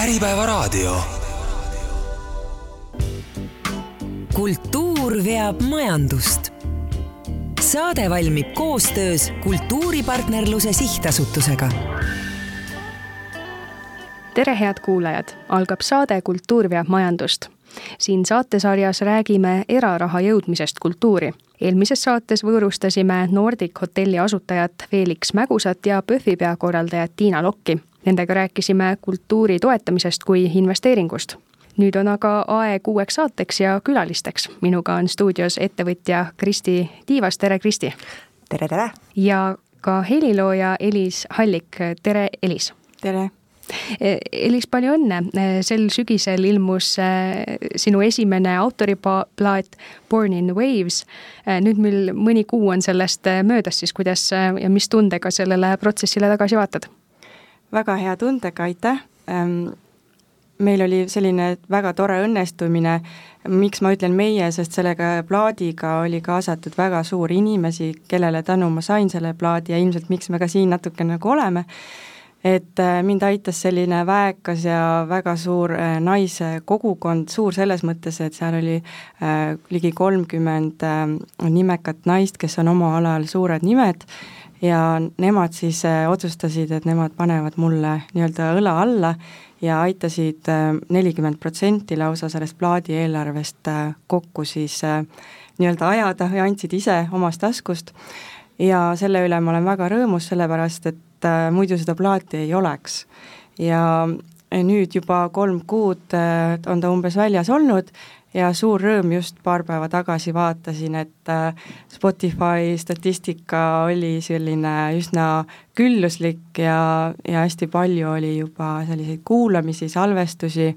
Äripäevaraadio. kultuur veab majandust. saade valmib koostöös Kultuuripartnerluse Sihtasutusega. tere, head kuulajad, algab saade Kultuur veab majandust. siin saatesarjas räägime eraraha jõudmisest kultuuri eelmises saates võõrustasime Nordic hotelli asutajat Felix Mägusat ja PÖFFi peakorraldajat Tiina Lokki Nendega rääkisime kultuuri toetamisest kui investeeringust. nüüd on aga aeg uueks saateks ja külalisteks. minuga on stuudios ettevõtja Kristi Tiivas, tere Kristi! tere, tere! ja ka helilooja Elis Hallik, tere Elis! tere! Elis, palju õnne, sel sügisel ilmus äh, sinu esimene autoriplaat Born in Waves. Nüüd, mil mõni kuu on sellest möödas, siis kuidas ja mis tundega sellele protsessile tagasi vaatad? Väga hea tundega, aitäh. Ähm,! meil oli selline väga tore õnnestumine, miks ma ütlen meie, sest sellega plaadiga oli kaasatud väga suur inimesi, kellele tänu ma sain selle plaadi ja ilmselt miks me ka siin natuke nagu oleme, et äh, mind aitas selline väekas ja väga suur äh, naiskogukond, suur selles mõttes, et seal oli äh, ligi kolmkümmend äh, nimekat naist, kes on oma alal suured nimed ja nemad siis äh, otsustasid, et nemad panevad mulle nii-öelda õla alla ja aitasid äh, nelikümmend protsenti lausa sellest plaadi eelarvest äh, kokku siis nii-öelda ajada ja andsid ise omast taskust ja selle üle ma olen väga rõõmus, sellepärast et muidu seda plaati ei oleks. ja nüüd juba kolm kuud on ta umbes väljas olnud ja suur rõõm, just paar päeva tagasi vaatasin, et äh, Spotify statistika oli selline üsna külluslik ja, ja hästi palju oli juba selliseid kuulamisi, salvestusi.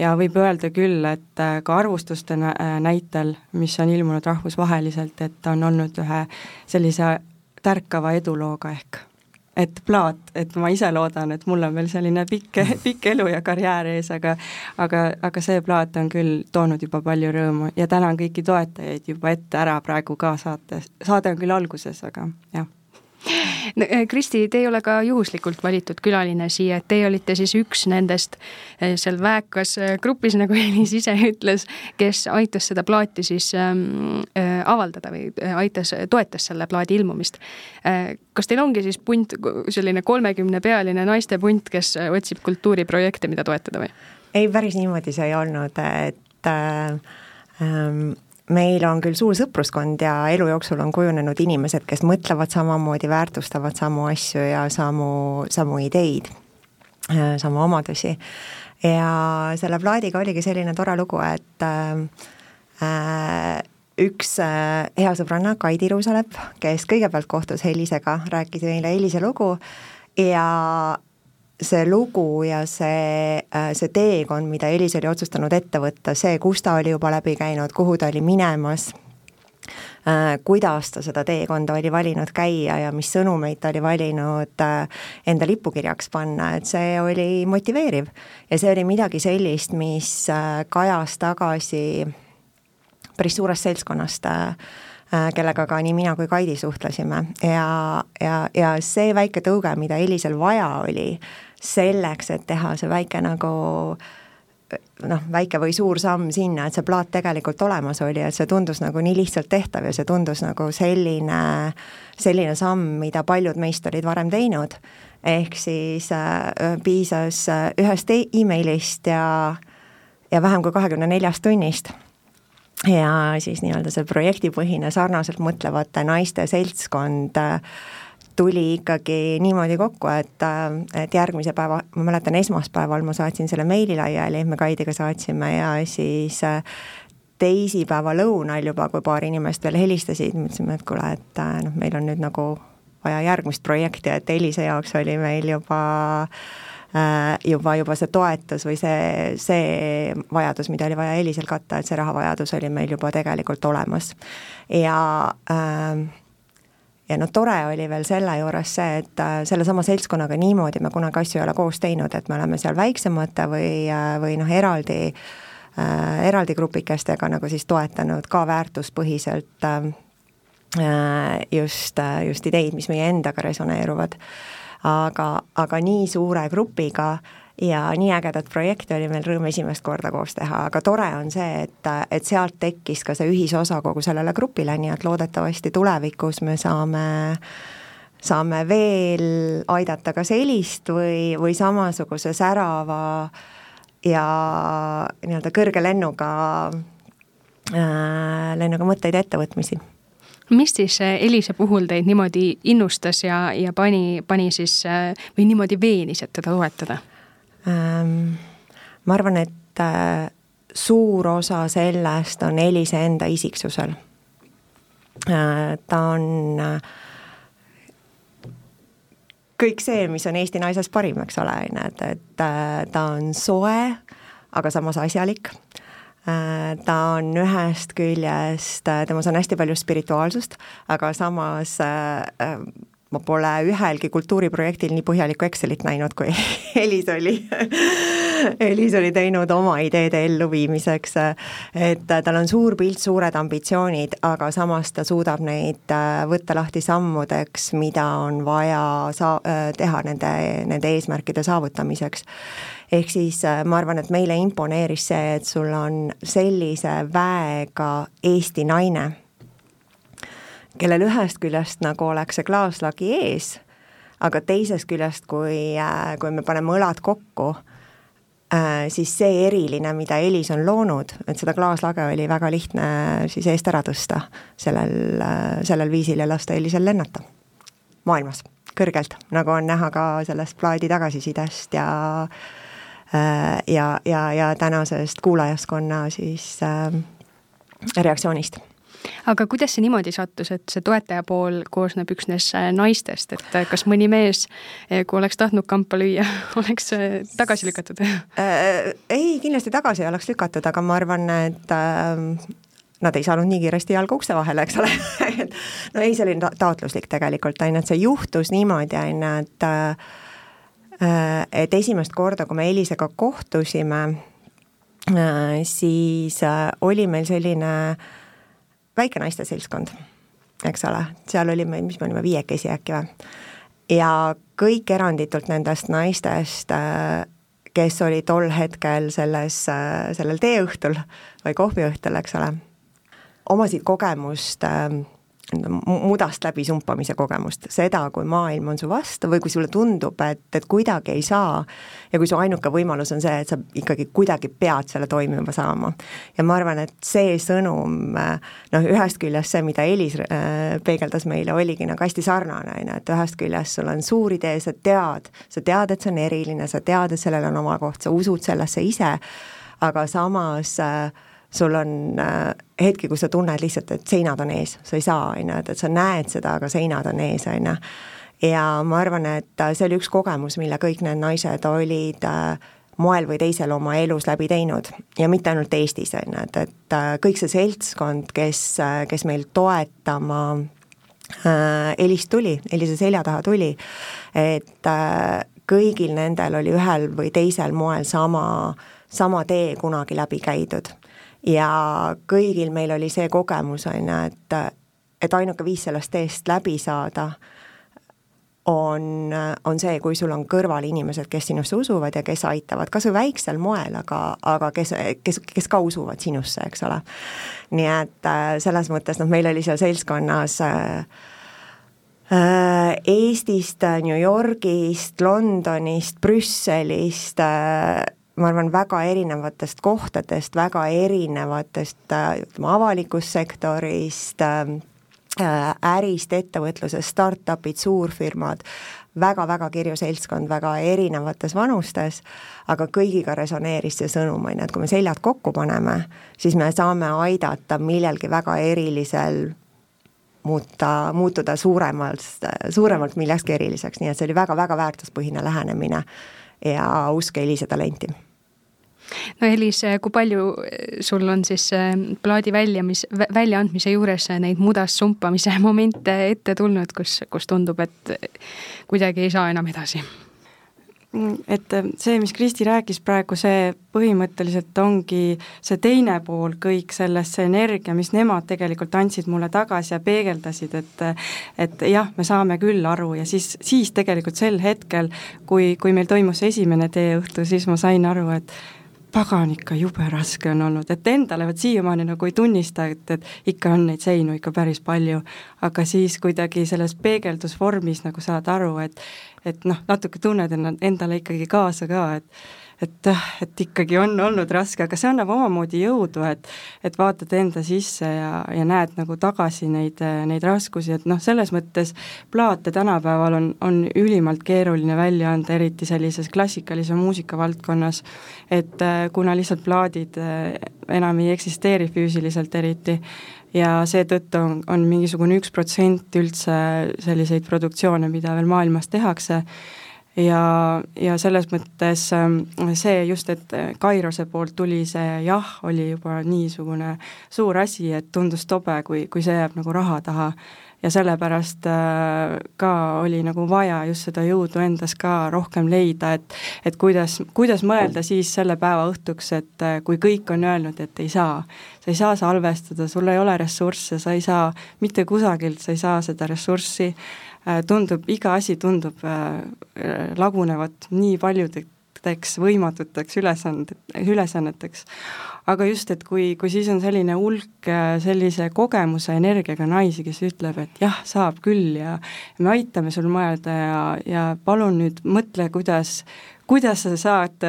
Ja võib öelda küll, et äh, ka arvustuste äh, näitel, mis on ilmunud rahvusvaheliselt, et on olnud ühe sellise tärkava edulooga ehk et plaat, et ma ise loodan, et mul on veel selline pikk, pikk elu ja karjäär ees, aga aga, aga see plaat on küll toonud juba palju rõõmu ja tänan kõiki toetajaid juba ette ära praegu ka saates, saade on küll alguses, aga jah Kristi, te ei ole ka juhuslikult valitud külaline siia, et teie olite siis üks nendest eh, seal väekas eh, grupis, nagu Elis ise ütles, kes aitas seda plaati siis ähm, avaldada või aitas, toetas selle plaadi ilmumist äh,. kas teil ongi siis punt, selline kolmekümnepealine naiste punt, kes otsib kultuuriprojekte, mida toetada või? ei, päris niimoodi see ei olnud, et äh, ähm, meil on küll suur sõpruskond ja elu jooksul on kujunenud inimesed, kes mõtlevad samamoodi, väärtustavad samu asju ja samu, samu ideid, äh, samu omadusi. ja selle plaadiga oligi selline tore lugu, et äh, üks äh, hea sõbranna, Kaidi Ruusalepp, kes kõigepealt kohtus Helisega, rääkis meile Helise lugu ja see lugu ja see, äh, see teekond, mida Elis oli otsustanud ette võtta, see, kus ta oli juba läbi käinud, kuhu ta oli minemas, äh, kuidas ta seda teekonda oli valinud käia ja mis sõnumeid ta oli valinud äh, enda lipukirjaks panna, et see oli motiveeriv. ja see oli midagi sellist, mis kajas tagasi päris suurest seltskonnast kellega ka nii mina kui Kaidi suhtlesime ja, ja, ja see väike tõuge, mida Elisel vaja oli, selleks, et teha see väike nagu noh, väike või suur samm sinna, et see plaat tegelikult olemas oli, et see tundus nagu nii lihtsalt tehtav ja see tundus nagu selline, selline samm, mida paljud meist olid varem teinud, ehk siis äh, piisas äh, ühest e emailist ja, ja vähem kui kahekümne neljast tunnist. Ja siis nii-öelda see projektipõhine sarnaselt mõtlevate naiste seltskond äh, tuli ikkagi niimoodi kokku, et, et järgmise päeva, ma mäletan, esmaspäeval ma saatsin selle meili laiali, me Kaidiga saatsime ja siis äh, teisipäeva lõunal juba, kui paar inimest veel helistasid, mõtlesime, et kuule, et äh, noh, meil on nüüd nagu vaja järgmist projekti, et Elise jaoks oli meil juba äh, juba, juba see toetus või see, see vajadus, mida oli vaja Elisel katta, et see rahavajadus oli meil juba tegelikult olemas. ja äh, ja no tore oli veel selle juures see, et äh, sellesama seltskonnaga niimoodi me kunagi asju ei ole koos teinud, et me oleme seal väiksemate või, äh, või noh, eraldi äh,, eraldi grupikestega nagu siis toetanud ka väärtuspõhiselt äh, just, just ideid, mis meie endaga resoneeruvad. Aga, aga nii suure grupiga ja nii ägedat projekti oli meil rõõm esimest korda koos teha, aga tore on see, et, et sealt tekkis ka see ühisosa kogu sellele grupile, nii et loodetavasti tulevikus me saame saame veel aidata kas helist või, või samasuguse särava ja nii-öelda kõrge lennuga äh,, lennuga mõtteid ja ettevõtmisi mis siis äh, Elise puhul teid niimoodi innustas ja, ja pani, pani siis äh, või niimoodi veenis, et teda toetada? Ma arvan, et äh, suur osa sellest on Elise enda isiksusel äh,. ta on äh, kõik see, mis on Eesti naises parim, eks ole, on ju, et, et ta on soe, aga samas asjalik ta on ühest küljest, temas on hästi palju spirituaalsust, aga samas ma pole ühelgi kultuuriprojektil nii põhjalikku Excelit näinud, kui Elis oli Elis oli teinud oma ideede elluviimiseks, et tal on suur pilt, suured ambitsioonid, aga samas ta suudab neid äh, võtta lahti sammudeks, mida on vaja saa-, äh, teha nende, nende eesmärkide saavutamiseks. ehk siis äh, ma arvan, et meile imponeeris see, et sul on sellise väega Eesti naine kellel ühest küljest nagu oleks see klaaslagi ees, aga teisest küljest, kui, äh, kui me paneme õlad kokku, äh, siis see eriline, mida Elis on loonud, et seda klaaslage oli väga lihtne siis eest ära tõsta sellel, äh, sellel viisil ja lasta Elisel lennata. Maailmas kõrgelt, nagu on näha ka sellest plaadi tagasisidest ja ja, ja, ja tänasest kuulajaskonna siis äh, reaktsioonist aga kuidas see niimoodi sattus, et see toetaja pool koosneb üksnes äh, naistest, et äh, kas mõni mees, äh, kui oleks tahtnud kampa lüüa, oleks tagasi lükatud? Ei, kindlasti tagasi ei oleks lükatud, aga ma arvan, et äh, nad ei saanud nii kiiresti jalga ukse vahele, eks ole. Et no ei, see oli ta taotluslik tegelikult, on ju, et see juhtus niimoodi, on ju, et et esimest korda, kui me Elisega kohtusime, siis oli meil selline äh, väikenaiste seltskond, eks ole, seal olime, mis me olime, viiekesi äkki või? ja kõik eranditult nendest naistest, äh, kes oli tol hetkel selles, äh, sellel teeõhtul või kohviõhtul, eks ole, omasid kogemust äh, mudast läbi sumpamise kogemust, seda, kui maailm on su vastu või kui sulle tundub, et, et kuidagi ei saa ja kui su ainuke võimalus on see, et sa ikkagi kuidagi pead selle toimima saama. ja ma arvan, et see sõnum, noh, ühest küljest see, mida Elis äh, peegeldas meile, oligi nagu hästi sarnane, on ju, et ühest küljest sul on suur idee, sa tead, sa tead, et see on eriline, sa tead, et sellel on oma koht, sa usud sellesse ise, aga samas äh, sul on äh, hetki, kus sa tunned lihtsalt, et seinad on ees, sa ei saa, on ju, et, et sa näed seda, aga seinad on ees, on ju. ja ma arvan, et äh, see oli üks kogemus, mille kõik need naised olid äh, moel või teisel oma elus läbi teinud. Ja mitte ainult Eestis, on ju, et, et kõik see seltskond, kes, kes meil toetama äh, Elist tuli, Elise selja taha tuli, et äh, kõigil nendel oli ühel või teisel moel sama, sama tee kunagi läbi käidud ja kõigil meil oli see kogemus, on ju, et, et ainuke viis sellest teest läbi saada on, on see, kui sul on kõrval inimesed, kes sinusse usuvad ja kes aitavad, kas või väiksel moel, aga, aga kes, kes, kes ka usuvad sinusse, eks ole. nii et äh, selles mõttes noh, meil oli seal seltskonnas äh, äh Eestist, New Yorgist, Londonist, Brüsselist äh,, ma arvan, väga erinevatest kohtadest, väga erinevatest ütleme, avalikust sektorist, äh, ärist, ettevõtlusest, startup'id, suurfirmad väga,, väga-väga kirju seltskond, väga erinevates vanustes, aga kõigiga resoneeris see sõnum, on ju, et kui me seljad kokku paneme, siis me saame aidata millelgi väga erilisel muuta, muutuda suuremalt, suuremalt millekski eriliseks, nii et see oli väga-väga väärtuspõhine lähenemine ja usk Elise talenti no Elis, kui palju eh, sul on siis eh, plaadi väljamis, väljaandmise juures neid mudas sumpamise momente ette tulnud, kus, kus tundub, et kuidagi ei saa enam edasi? Et see, mis Kristi rääkis praegu, see põhimõtteliselt ongi see teine pool kõik sellest, see energia, mis nemad tegelikult andsid mulle tagasi ja peegeldasid, et et jah, me saame küll aru ja siis, siis tegelikult sel hetkel, kui, kui meil toimus esimene teeõhtu, siis ma sain aru, et pagan, ikka jube raske on olnud, et endale vot siiamaani nagu ei tunnista, et, et ikka on neid seinu ikka päris palju, aga siis kuidagi selles peegeldusvormis nagu saad aru, et et noh, natuke tunned endale ikkagi kaasa ka, et et, et ikkagi on olnud raske, aga see annab omamoodi jõudu, et et vaatad enda sisse ja, ja näed nagu tagasi neid, neid raskusi, et noh, selles mõttes plaate tänapäeval on, on ülimalt keeruline välja anda, eriti sellises klassikalise muusika valdkonnas, et kuna lihtsalt plaadid äh, enam ei eksisteeri füüsiliselt eriti, ja seetõttu on, on mingisugune üks protsent üldse selliseid produktsioone, mida veel maailmas tehakse, ja, ja selles mõttes ähm, see just, et Kairose poolt tuli see jah, oli juba niisugune suur asi, et tundus tobe, kui, kui see jääb nagu raha taha. ja sellepärast äh, ka oli nagu vaja just seda jõudu endas ka rohkem leida, et et kuidas, kuidas mõelda siis selle päeva õhtuks, et äh, kui kõik on öelnud, et ei saa, sa ei saa salvestada, sul ei ole ressursse, sa ei saa mitte kusagilt, sa ei saa seda ressurssi tundub, iga asi tundub äh, lagunevat nii paljudeks võimatuteks ülesanded, ülesanneteks. aga just, et kui, kui siis on selline hulk äh, sellise kogemuse energiaga naisi, kes ütleb, et jah, saab küll ja me aitame sul mõelda ja, ja palun nüüd mõtle, kuidas kuidas sa saad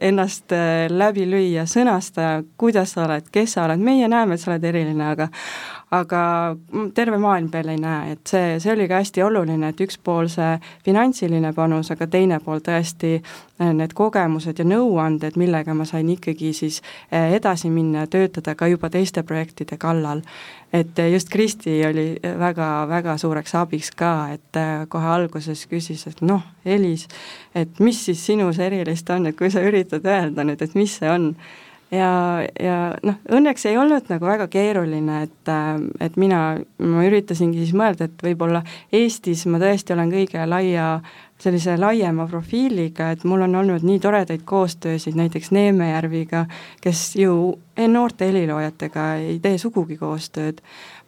ennast läbi lüüa, sõnasta, kuidas sa oled, kes sa oled, meie näeme, et sa oled eriline, aga aga terve maailm veel ei näe, et see, see oli ka hästi oluline, et üks pool see finantsiline panus, aga teine pool tõesti äh, need kogemused ja nõuanded, millega ma sain ikkagi siis äh, edasi minna ja töötada ka juba teiste projektide kallal. Et äh, just Kristi oli väga-väga suureks abiks ka, et kohe alguses küsis, et noh, Elis, et mis siis sinus erilist on, et kui sa üritad öelda nüüd, et mis see on? Ja, ja noh, õnneks ei olnud nagu väga keeruline, et, et mina, ma üritasingi siis mõelda, et võib-olla Eestis ma tõesti olen kõige laia, sellise laiema profiiliga, et mul on olnud nii toredaid koostöösid näiteks Neemejärviga, kes ju noorte heliloojatega ei tee sugugi koostööd,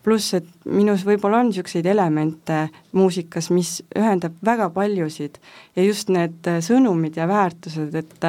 pluss et minus võib-olla on niisuguseid elemente muusikas, mis ühendab väga paljusid. Ja just need sõnumid ja väärtused, et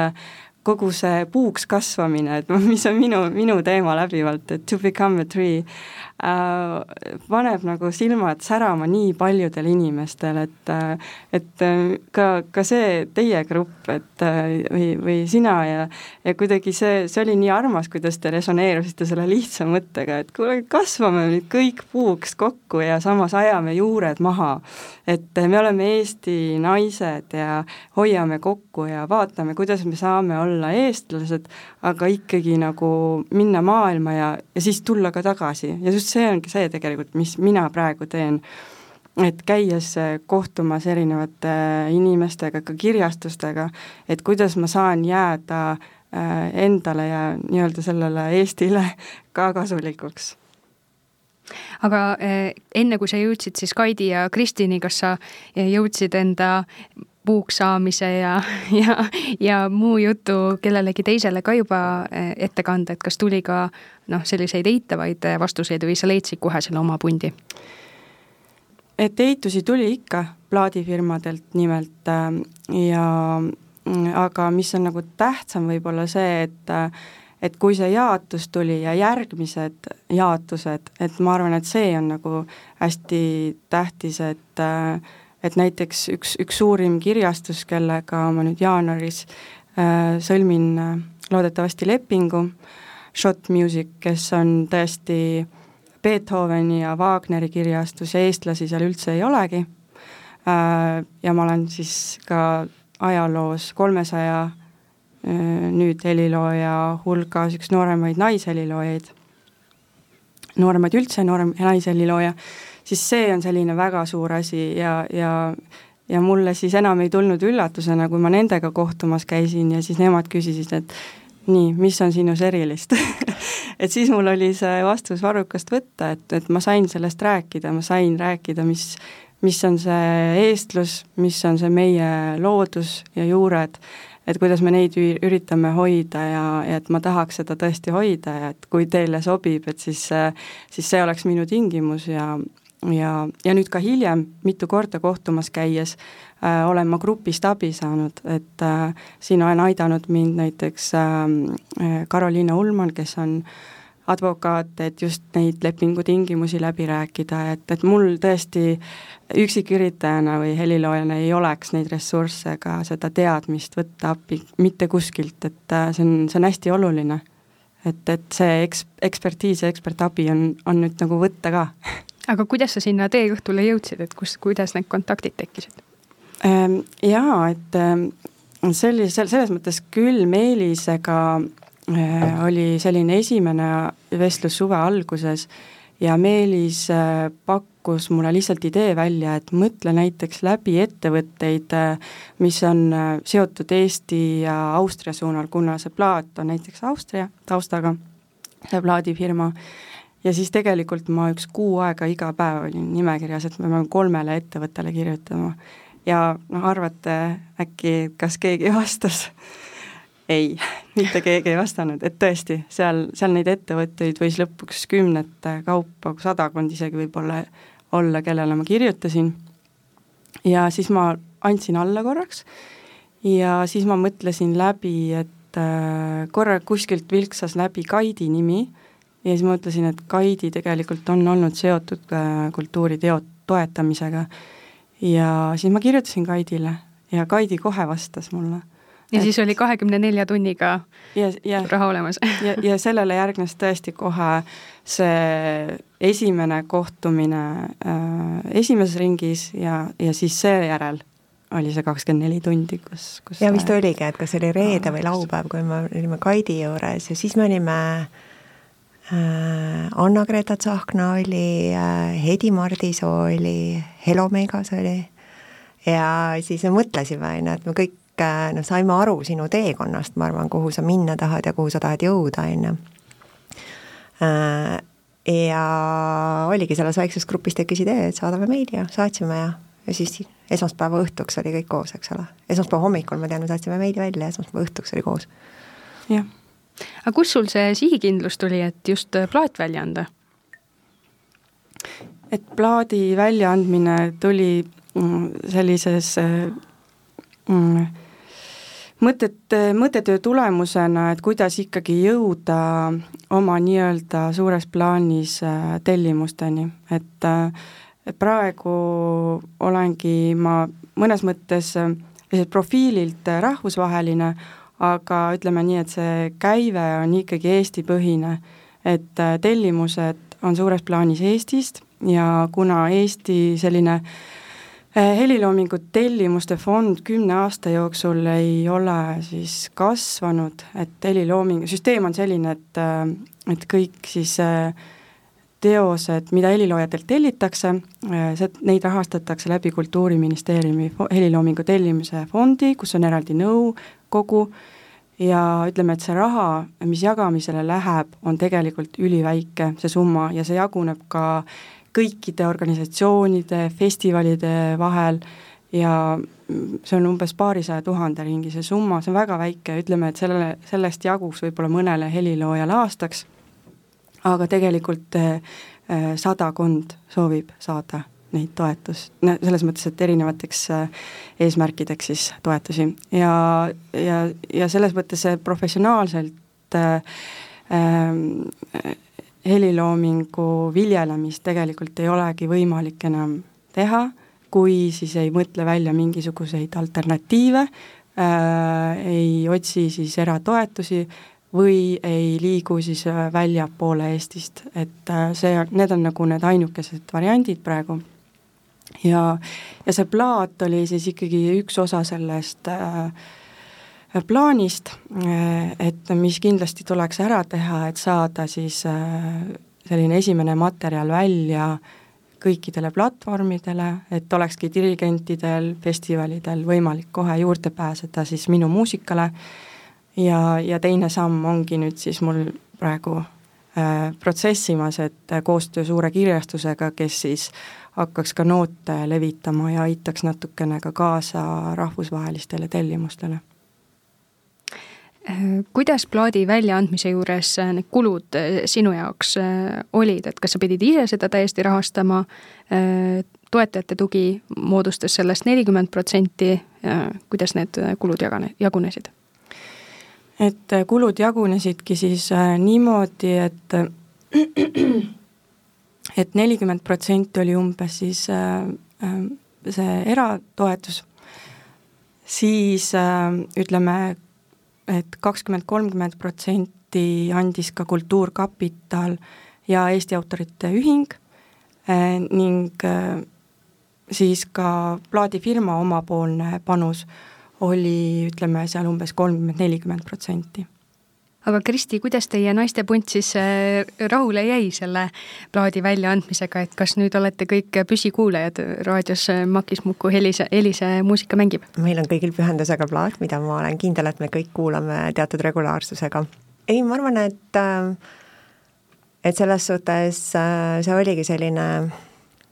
kogu see puuks kasvamine, et mis on minu, minu teema läbivalt, et to become a tree äh,, paneb nagu silmad särama nii paljudel inimestel, et äh, et äh, ka, ka see teie grupp, et äh, või, või sina ja ja kuidagi see, see oli nii armas, kuidas te resoneerusite selle lihtsa mõttega, et kuule, kasvame nüüd kõik puuks kokku ja samas ajame juured maha. et me oleme Eesti naised ja hoiame kokku ja vaatame, kuidas me saame olla eestlased, aga ikkagi nagu minna maailma ja, ja siis tulla ka tagasi ja just see ongi see tegelikult, mis mina praegu teen. Et käies kohtumas erinevate inimestega, ka kirjastustega, et kuidas ma saan jääda äh, endale ja nii-öelda sellele Eestile ka kasulikuks. Aga äh, enne, kui sa jõudsid siis Kaidi ja Kristini, kas sa jõudsid enda puuks saamise ja, ja, ja muu jutu kellelegi teisele ka juba eh, ette kanda, et kas tuli ka noh, selliseid eitavaid eh, vastuseid või sa leidsid kohe selle oma pundi? et eitusi tuli ikka plaadifirmadelt nimelt äh, ja mm, aga mis on nagu tähtsam võib-olla see, et et kui see jaotus tuli ja järgmised jaotused, et ma arvan, et see on nagu hästi tähtis, et äh, et näiteks üks, üks suurim kirjastus, kellega ma nüüd jaanuaris äh, sõlmin äh, loodetavasti lepingu, Shot Music, kes on tõesti Beethoveni ja Wagneri kirjastus ja eestlasi seal üldse ei olegi äh,, ja ma olen siis ka ajaloos kolmesaja äh, nüüd helilooja hulgas üks nooremaid naisheliloojaid, nooremaid üldse, noorem naishelilooja äh,, siis see on selline väga suur asi ja, ja ja mulle siis enam ei tulnud üllatusena, kui ma nendega kohtumas käisin ja siis nemad küsisid, et nii, mis on sinus erilist et siis mul oli see vastus varrukast võtta, et, et ma sain sellest rääkida, ma sain rääkida, mis, mis on see eestlus, mis on see meie loodus ja juured, et kuidas me neid üritame hoida ja, ja et ma tahaks seda tõesti hoida ja et kui teile sobib, et siis, siis see oleks minu tingimus ja, ja, ja nüüd ka hiljem mitu korda kohtumas käies äh, olen ma grupist abi saanud, et äh, siin on aidanud mind näiteks äh, Karoliina Ullmann, kes on advokaat, et just neid lepingutingimusi läbi rääkida, et, et mul tõesti üksiküritajana või heliloojana ei oleks neid ressursse ega seda teadmist võtta appi mitte kuskilt, et äh, see on, see on hästi oluline. et, et see eks-, ekspertiis ja ekspertabi on, on nüüd nagu võtta ka aga kuidas sa sinna teeõhtule jõudsid, et kus, kuidas need kontaktid tekkisid? Ähm, jaa, et ähm, sellis-, selles mõttes küll Meelisega äh, oli selline esimene vestlus suve alguses ja Meelis äh, pakkus mulle lihtsalt idee välja, et mõtle näiteks läbi ettevõtteid, äh, mis on seotud Eesti ja Austria suunal, kuna see plaat on näiteks Austria taustaga, see plaadifirma, ja siis tegelikult ma üks kuu aega iga päev olin nimekirjas, et me peame kolmele ettevõttele kirjutama. ja noh, arvate äkki, kas keegi vastas? ei, mitte keegi ei vastanud, et tõesti, seal, seal neid ettevõtteid võis lõpuks kümnete kaupa, sadakond isegi võib-olla olla, kellele ma kirjutasin. ja siis ma andsin alla korraks ja siis ma mõtlesin läbi, et äh, korra kuskilt vilksas läbi Kaidi nimi ja siis mõtlesin, et Kaidi tegelikult on olnud seotud kultuuriteo toetamisega. ja siis ma kirjutasin Kaidile ja Kaidi kohe vastas mulle. ja et... siis oli kahekümne nelja tunniga ja, ja, raha olemas ja, ja sellele järgnes tõesti kohe see esimene kohtumine äh, esimeses ringis ja, ja siis seejärel oli see kakskümmend neli tundi, kus, kus ja vist oligi, et kas see oli reede või laupäev, kui me olime Kaidi juures ja siis me olime äh, Äh, Anna-Greta Tsahkna oli, äh, Hedi Mardisoo oli, Helo Megas oli ja siis me mõtlesime, on ju, et me kõik äh, noh, saime aru sinu teekonnast, ma arvan, kuhu sa minna tahad ja kuhu sa tahad jõuda, on ju. Ja oligi selles väikses grupis tekkis idee, et saadame meili ja saatsime ja, ja siis esmaspäeva õhtuks oli kõik koos, eks ole. esmaspäeva hommikul ma tean, me saatsime meili välja, esmaspäeva õhtuks oli koos. jah aga kust sul see sihikindlus tuli, et just äh, plaat välja anda? et plaadi väljaandmine tuli mm, sellises äh, mm, mõtet, mõttetöö tulemusena, et kuidas ikkagi jõuda oma nii-öelda suures plaanis äh, tellimusteni, et praegu olengi ma mõnes mõttes profiililt rahvusvaheline, aga ütleme nii, et see käive on ikkagi Eesti-põhine, et äh, tellimused on suures plaanis Eestist ja kuna Eesti selline äh, heliloomingu tellimuste fond kümne aasta jooksul ei ole siis kasvanud, et helilooming, süsteem on selline, et, äh, et kõik siis teosed, mida heliloojatelt tellitakse, see, neid rahastatakse läbi Kultuuriministeeriumi heliloomingu tellimise fondi, kus on eraldi nõukogu ja ütleme, et see raha, mis jagamisele läheb, on tegelikult üliväike, see summa, ja see jaguneb ka kõikide organisatsioonide, festivalide vahel ja see on umbes paarisaja tuhande ringi see summa, see on väga väike, ütleme, et sellele, sellest jaguks võib-olla mõnele heliloojale aastaks, aga tegelikult eh, eh, sadakond soovib saada neid toetust, no selles mõttes, et erinevateks äh, eesmärkideks siis toetusi. Ja, ja, ja selles mõttes professionaalselt äh, äh, heliloomingu viljelemist tegelikult ei olegi võimalik enam teha, kui siis ei mõtle välja mingisuguseid alternatiive äh,, ei otsi siis eratoetusi või ei liigu siis äh, väljapoole Eestist, et äh, see need on nagu need ainukesed variandid praegu. Ja, ja see plaat oli siis ikkagi üks osa sellest äh, plaanist, äh, et mis kindlasti tuleks ära teha, et saada siis äh, selline esimene materjal välja kõikidele platvormidele, et olekski dirigentidel, festivalidel võimalik kohe juurde pääseda siis minu muusikale ja, ja teine samm ongi nüüd siis mul praegu protsessimas, et koostöö suure kirjastusega, kes siis hakkaks ka noote levitama ja aitaks natukene ka kaasa rahvusvahelistele tellimustele kuidas plaadi väljaandmise juures need kulud sinu jaoks olid, et kas sa pidid ise seda täiesti rahastama, toetajate tugi moodustas sellest nelikümmend protsenti, kuidas need kulud jagane-, jagunesid? Et kulud jagunesidki siis äh, niimoodi, et et nelikümmend protsenti oli umbes siis äh, äh, see eratoetus, siis ütleme, et kakskümmend, kolmkümmend protsenti andis ka Kultuurkapital ja Eesti Autorite Ühing ning siis ka plaadifirma omapoolne panus oli ütleme seal umbes kolmkümmend, nelikümmend protsenti aga Kristi, kuidas teie naistepunt siis äh, rahule jäi selle plaadi väljaandmisega, et kas nüüd olete kõik püsikuulajad raadios äh, Makis Muku Helise, Helise muusika mängib? meil on kõigil pühendusega plaat, mida ma olen kindel, et me kõik kuulame teatud regulaarsusega. ei, ma arvan, et äh, et selles suhtes see oligi selline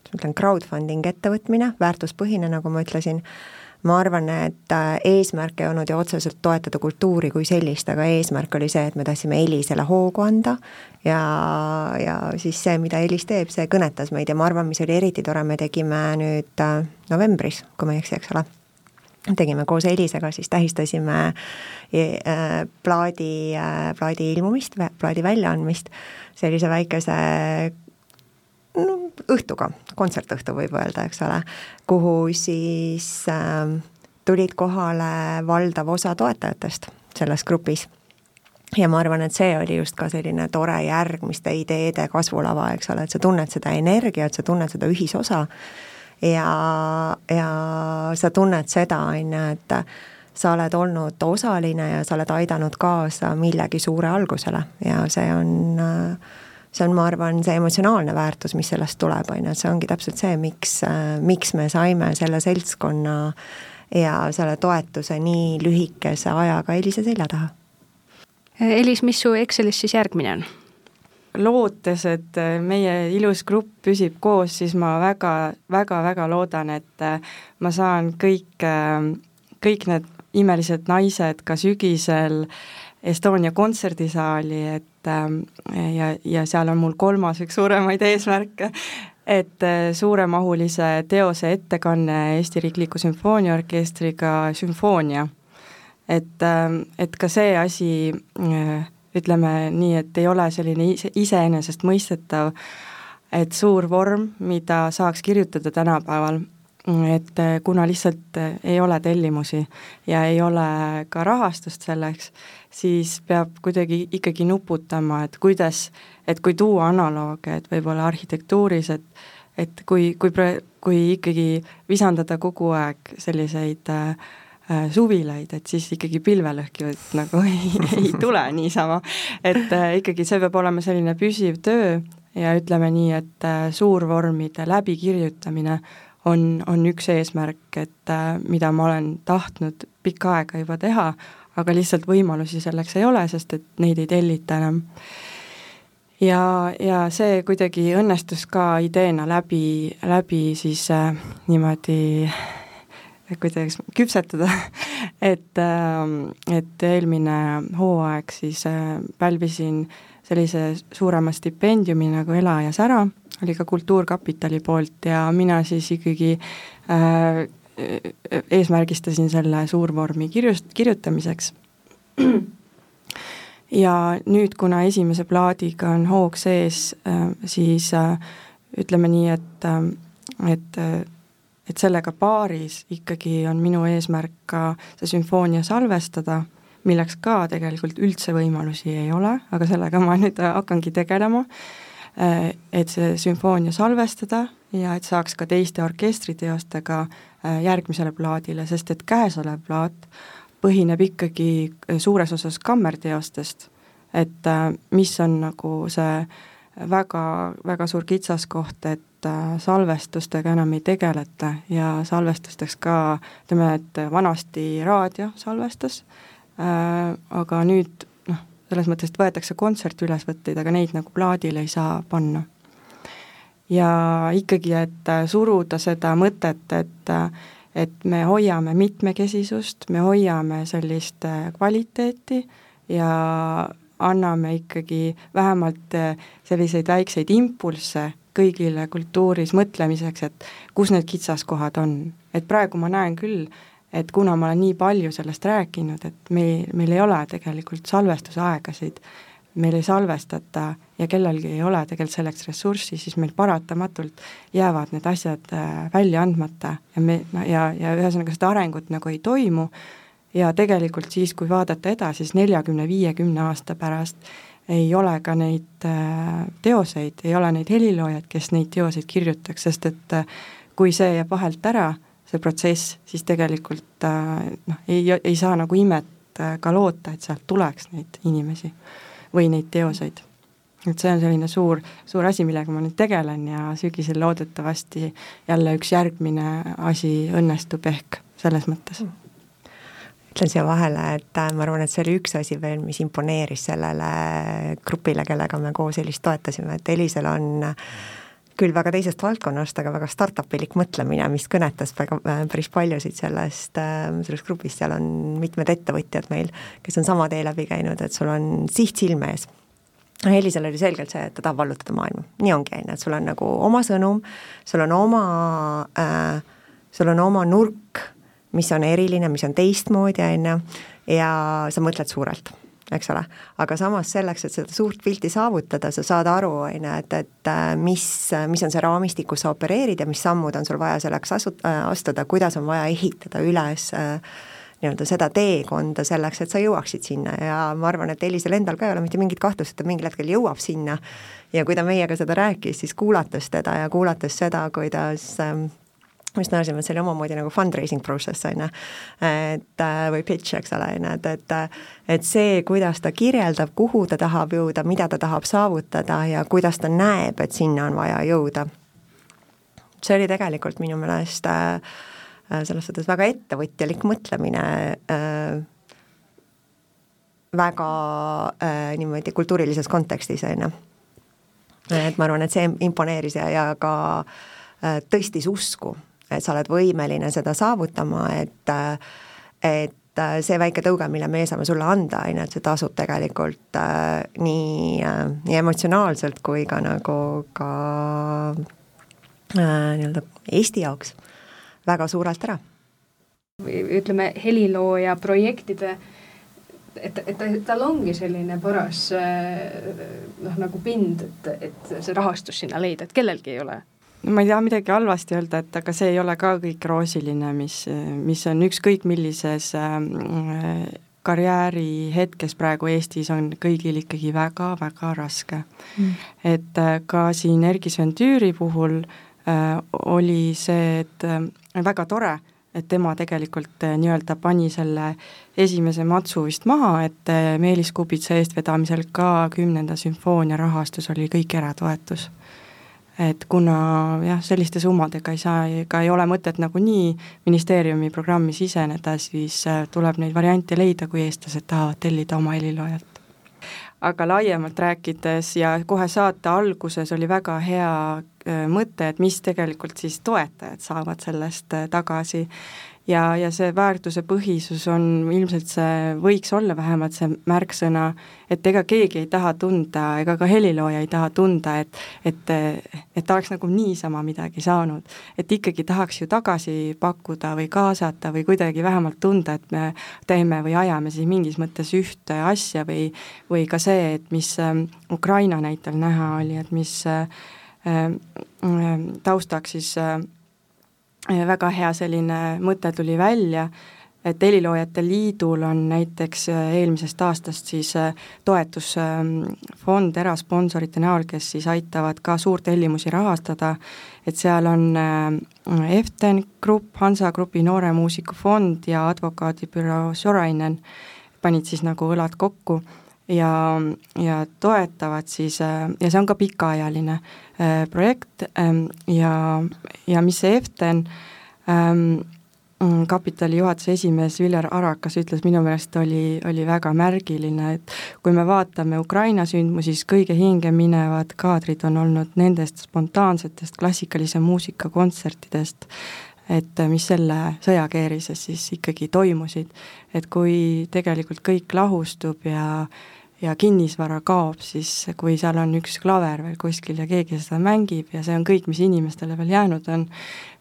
ma ütlen, crowdfunding ettevõtmine, väärtuspõhine, nagu ma ütlesin, ma arvan, et äh, eesmärk ei olnud ju otseselt toetada kultuuri kui sellist, aga eesmärk oli see, et me tahtsime Elisele hoogu anda ja, ja siis see, mida Elis teeb, see kõnetas meid ja ma arvan, mis oli eriti tore, me tegime nüüd äh, novembris, kui ma ei eksi, eks ole. Tegime koos Elisega, siis tähistasime äh, plaadi, plaadi ilmumist, plaadi väljaandmist sellise väikese no, õhtuga, kontsertõhtu võib öelda, eks ole, kuhu siis äh, tulid kohale valdav osa toetajatest selles grupis. ja ma arvan, et see oli just ka selline tore järgmiste ideede kasvulava, eks ole, et sa tunned seda energiat, sa tunned seda ühisosa ja, ja sa tunned seda, on ju, et sa oled olnud osaline ja sa oled aidanud kaasa millegi suure algusele ja see on äh, see on, ma arvan, see emotsionaalne väärtus, mis sellest tuleb, on ju, et see ongi täpselt see, miks, miks me saime selle seltskonna ja selle toetuse nii lühikese ajaga Elise selja taha. Elis, mis su Excelis siis järgmine on? lootes, et meie ilus grupp püsib koos, siis ma väga, väga, väga loodan, et ma saan kõik, kõik need imelised naised ka sügisel Estonia kontserdisaali, et et ja, ja seal on mul kolmas üks suuremaid eesmärke, et äh, suuremahulise teose ettekanne Eesti Riikliku Sümfooniaorkestriga Sümfoonia. et, ähm, et ka see asi äh, ütleme nii, et ei ole selline ise, iseenesestmõistetav, et suur vorm, mida saaks kirjutada tänapäeval, et äh, kuna lihtsalt ei ole tellimusi ja ei ole ka rahastust selleks, siis peab kuidagi ikkagi nuputama, et kuidas, et kui tuua analooge, et võib-olla arhitektuuris, et et kui, kui pre-, kui ikkagi visandada kogu aeg selliseid äh, äh suvilaid, et siis ikkagi pilvelõhkijad nagu ei, ei tule niisama. et äh, ikkagi see peab olema selline püsiv töö ja ütleme nii, et äh, suurvormide läbikirjutamine on, on üks eesmärk, et äh, mida ma olen tahtnud pikka aega juba teha, aga lihtsalt võimalusi selleks ei ole, sest et neid ei tellita enam. ja, ja see kuidagi õnnestus ka ideena läbi, läbi siis äh, niimoodi kuidas küpsetada, et äh,, et eelmine hooaeg siis äh, pälvisin sellise suurema stipendiumi nagu Ela ja sära, oli ka Kultuurkapitali poolt ja mina siis ikkagi äh, eesmärgistasin selle suurvormi kirjust, kirjutamiseks. ja nüüd, kuna esimese plaadiga on hoog sees, äh, siis äh, ütleme nii, et, äh, et et sellega paaris ikkagi on minu eesmärk ka see sümfoonia salvestada, milleks ka tegelikult üldse võimalusi ei ole, aga sellega ma nüüd hakkangi tegelema, et see sümfoonia salvestada ja et saaks ka teiste orkestriteostega äh, järgmisele plaadile, sest et käesolev plaat põhineb ikkagi äh, suures osas kammerteostest, et äh, mis on nagu see väga, väga suur kitsaskoht, et salvestustega enam ei tegeleta ja salvestusteks ka, ütleme, et vanasti raadio salvestas äh,, aga nüüd selles mõttes, et võetakse kontsertülesvõtteid, aga neid nagu plaadile ei saa panna. ja ikkagi, et suruda seda mõtet, et et me hoiame mitmekesisust, me hoiame sellist kvaliteeti ja anname ikkagi vähemalt selliseid väikseid impulsse kõigile kultuuris mõtlemiseks, et kus need kitsaskohad on. et praegu ma näen küll, et kuna ma olen nii palju sellest rääkinud, et meil, meil ei ole tegelikult salvestusaegasid, meil ei salvestata ja kellelgi ei ole tegelikult selleks ressurssi, siis meil paratamatult jäävad need asjad äh, välja andmata ja me, ja, ja ühesõnaga seda arengut nagu ei toimu ja tegelikult siis, kui vaadata edasi, siis neljakümne, viiekümne aasta pärast ei ole ka neid äh, teoseid, ei ole neid heliloojaid, kes neid teoseid kirjutaks, sest et äh, kui see jääb vahelt ära, see protsess, siis tegelikult noh, ei, ei saa nagu imet ka loota, et sealt tuleks neid inimesi või neid teoseid. et see on selline suur, suur asi, millega ma nüüd tegelen ja sügisel loodetavasti jälle üks järgmine asi õnnestub ehk selles mõttes mm ütlen siia vahele, et äh, ma arvan, et see oli üks asi veel, mis imponeeris sellele grupile, kellega me koos Elist toetasime, et Elisel on küll väga teisest valdkonnast, aga väga startup-ilik mõtlemine, mis kõnetas väga, äh, päris paljusid sellest, äh, sellest grupist, seal on mitmed ettevõtjad meil, kes on sama tee läbi käinud, et sul on siht silme ees. Elisel oli selgelt see, et ta tahab vallutada maailma, nii ongi, on ju, et sul on nagu oma sõnum, sul on oma äh,, sul on oma nurk, mis on eriline, mis on teistmoodi, on ju, ja sa mõtled suurelt, eks ole. aga samas selleks, et seda suurt pilti saavutada, sa saad aru, on ju, et, et äh, mis, mis on see raamistik, kus sa opereerid ja mis sammud on sul vaja selleks asu-, äh, astuda, kuidas on vaja ehitada üles äh, nii-öelda seda teekonda selleks, et sa jõuaksid sinna ja ma arvan, et Elisel endal ka ei ole mitte mingit kahtlust, et ta mingil hetkel jõuab sinna ja kui ta meiega seda rääkis, siis kuulates teda ja kuulates seda, kuidas ähm, just näesime, et see oli omamoodi nagu fundraising process, on ju, et äh, või pitch, eks ole, on ju, et, et et see, kuidas ta kirjeldab, kuhu ta tahab jõuda, mida ta tahab saavutada ja kuidas ta näeb, et sinna on vaja jõuda, see oli tegelikult minu meelest äh, Äh, selles suhtes väga ettevõtjalik mõtlemine äh, väga äh, niimoodi kultuurilises kontekstis, on ju. et ma arvan, et see imponeeris ja, ja ka äh, tõstis usku, et sa oled võimeline seda saavutama, et äh, et äh, see väike tõuge, mille meie saame sulle anda, on ju, et see tasub tegelikult äh, nii äh,, nii emotsionaalselt kui ka nagu ka äh, nii-öelda Eesti jaoks väga suurelt ära. ütleme, helilooja projektide et, et tal ongi selline paras noh, nagu pind, et, et see rahastus sinna leida, et kellelgi ei ole ma ei taha midagi halvasti öelda, et aga see ei ole ka kõik roosiline, mis, mis on ükskõik millises äh, karjääri hetkes praegu Eestis on kõigil ikkagi väga-väga raske mm.. et äh, ka siin Erkis Ventüüri puhul äh, oli see, et äh, väga tore, et tema tegelikult nii-öelda pani selle esimese matsu vist maha, et Meelis Kubitsa eestvedamisel ka kümnenda sümfoonia rahastus oli kõik eratoetus. Et kuna jah, selliste summadega ei saa, ega ei ole mõtet nagunii ministeeriumi programmi siseneda, siis eh, tuleb neid variante leida, kui eestlased tahavad tellida oma heliloojalt aga laiemalt rääkides ja kohe saate alguses oli väga hea Äh, mõte, et mis tegelikult siis toetajad saavad sellest äh, tagasi ja, ja see väärtuse põhisus on ilmselt see, võiks olla vähemalt see märksõna, et ega keegi ei taha tunda, ega ka helilooja ei taha tunda, et et, et ta oleks nagu niisama midagi saanud. et ikkagi tahaks ju tagasi pakkuda või kaasata või kuidagi vähemalt tunda, et me teeme või ajame siis mingis mõttes ühte asja või või ka see, et mis ähm, Ukraina näitel näha oli, et mis Äh, äh, taustaks siis äh, väga hea selline mõte tuli välja, et Heliloojate Liidul on näiteks eelmisest aastast siis toetusfond erasponsorite näol, kes siis aitavad ka suurt hellimusi rahastada, et seal on Eften Grupp, Hansa Grupi nooremuusikufond ja advokaadibüroo Sorainen panid siis nagu õlad kokku ja, ja toetavad siis ja see on ka pikaajaline äh, projekt ähm, ja, ja mis see EFTEN ähm, mm, kapitali juhatuse esimees Viljar Arakas ütles, minu meelest oli, oli väga märgiline, et kui me vaatame Ukraina sündmusi, siis kõige hingeminevad kaadrid on olnud nendest spontaansetest klassikalise muusika kontsertidest, et mis selle sõjakeerises siis ikkagi toimusid. et kui tegelikult kõik lahustub ja ja kinnisvara kaob, siis kui seal on üks klaver veel kuskil ja keegi seda mängib ja see on kõik, mis inimestele veel jäänud on,